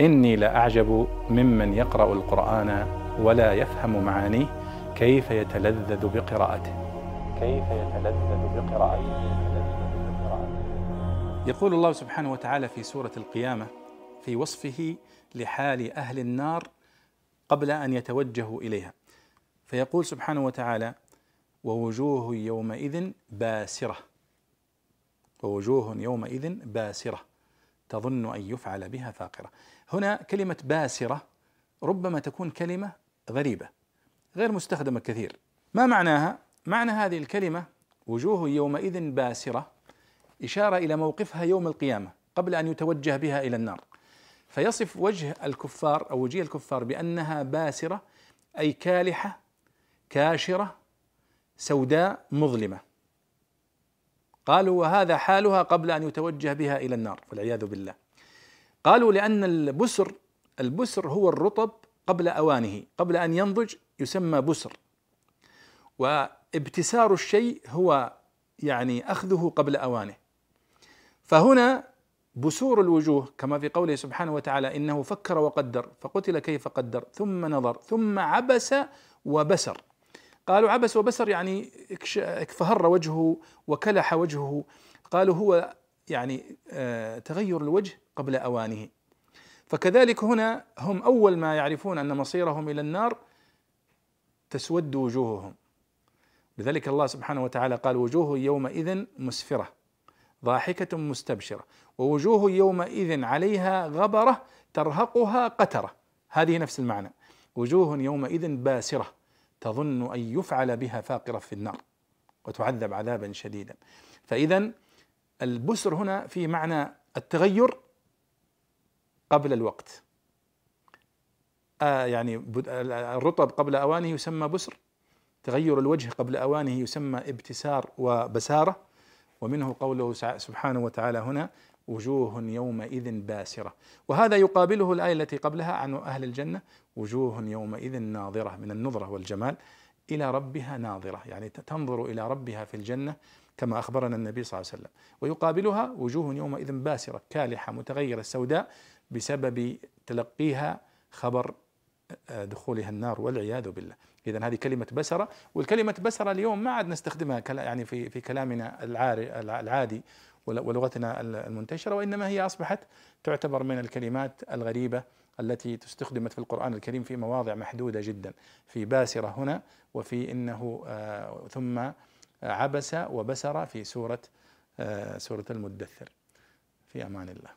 إني لأعجب ممن يقرأ القرآن ولا يفهم معانيه كيف يتلذذ بقراءته. كيف يتلذذ بقراءته. يقول الله سبحانه وتعالى في سورة القيامة في وصفه لحال أهل النار قبل أن يتوجهوا إليها. فيقول سبحانه وتعالى ووجوه يومئذ باسرة. ووجوه يومئذ باسرة. تظن أن يفعل بها فاقرة. هنا كلمة باسرة ربما تكون كلمة غريبة غير مستخدمة كثير. ما معناها؟ معنى هذه الكلمة وجوه يومئذ باسرة إشارة إلى موقفها يوم القيامة قبل أن يتوجه بها إلى النار. فيصف وجه الكفار أو وجيه الكفار بأنها باسرة أي كالحة كاشرة سوداء مظلمة. قالوا وهذا حالها قبل أن يتوجه بها إلى النار والعياذ بالله. قالوا لأن البسر البسر هو الرطب قبل أوانه قبل أن ينضج يسمى بسر. وابتسار الشيء هو يعني أخذه قبل أوانه. فهنا بسور الوجوه كما في قوله سبحانه وتعالى إنه فكر وقدر فقتل كيف قدر ثم نظر ثم عبس وبسر. قالوا عبس وبسر يعني اكفهر وجهه وكلح وجهه. قالوا هو يعني آه، تغير الوجه قبل أوانه. فكذلك هنا هم أول ما يعرفون أن مصيرهم إلى النار تسود وجوههم. لذلك الله سبحانه وتعالى قال وجوه يومئذ مسفرة ضاحكة مستبشرة ووجوه يومئذ عليها غبرة ترهقها قترة. هذه نفس المعنى. وجوه يومئذ باسرة تظن أن يفعل بها فاقرة في النار وتعذب عذابا شديدا. فاذا البسر هنا في معنى التغير قبل الوقت. آه يعني الرطب قبل أوانه يسمى بسر تغير الوجه قبل أوانه يسمى ابتسار وبسارة. ومنه قوله سبحانه وتعالى هنا وجوه يومئذ باسرة. وهذا يقابله الآية التي قبلها عن أهل الجنة. وجوه يومئذ ناظرة من النظرة والجمال إلى ربها ناظرة. يعني تنظر إلى ربها في الجنة كما أخبرنا النبي صلى الله عليه وسلم. ويقابلها وجوه يومئذ باسرة كالحة متغيرة سوداء بسبب تلقيها خبر آه، دخولها النار والعياذ بالله. إذا هذه كلمة بسرة. والكلمة بسرة اليوم ما عاد نستخدمها يعني في في كلامنا العادي. ولغتنا المنتشرة وإنما هي أصبحت تعتبر من الكلمات الغريبة التي تستخدمت في القرآن الكريم في مواضع محدودة جدا في باسرة هنا وفي إنه آه ثم عبس وبسر في سورة آه سورة المدثر. في أمان الله.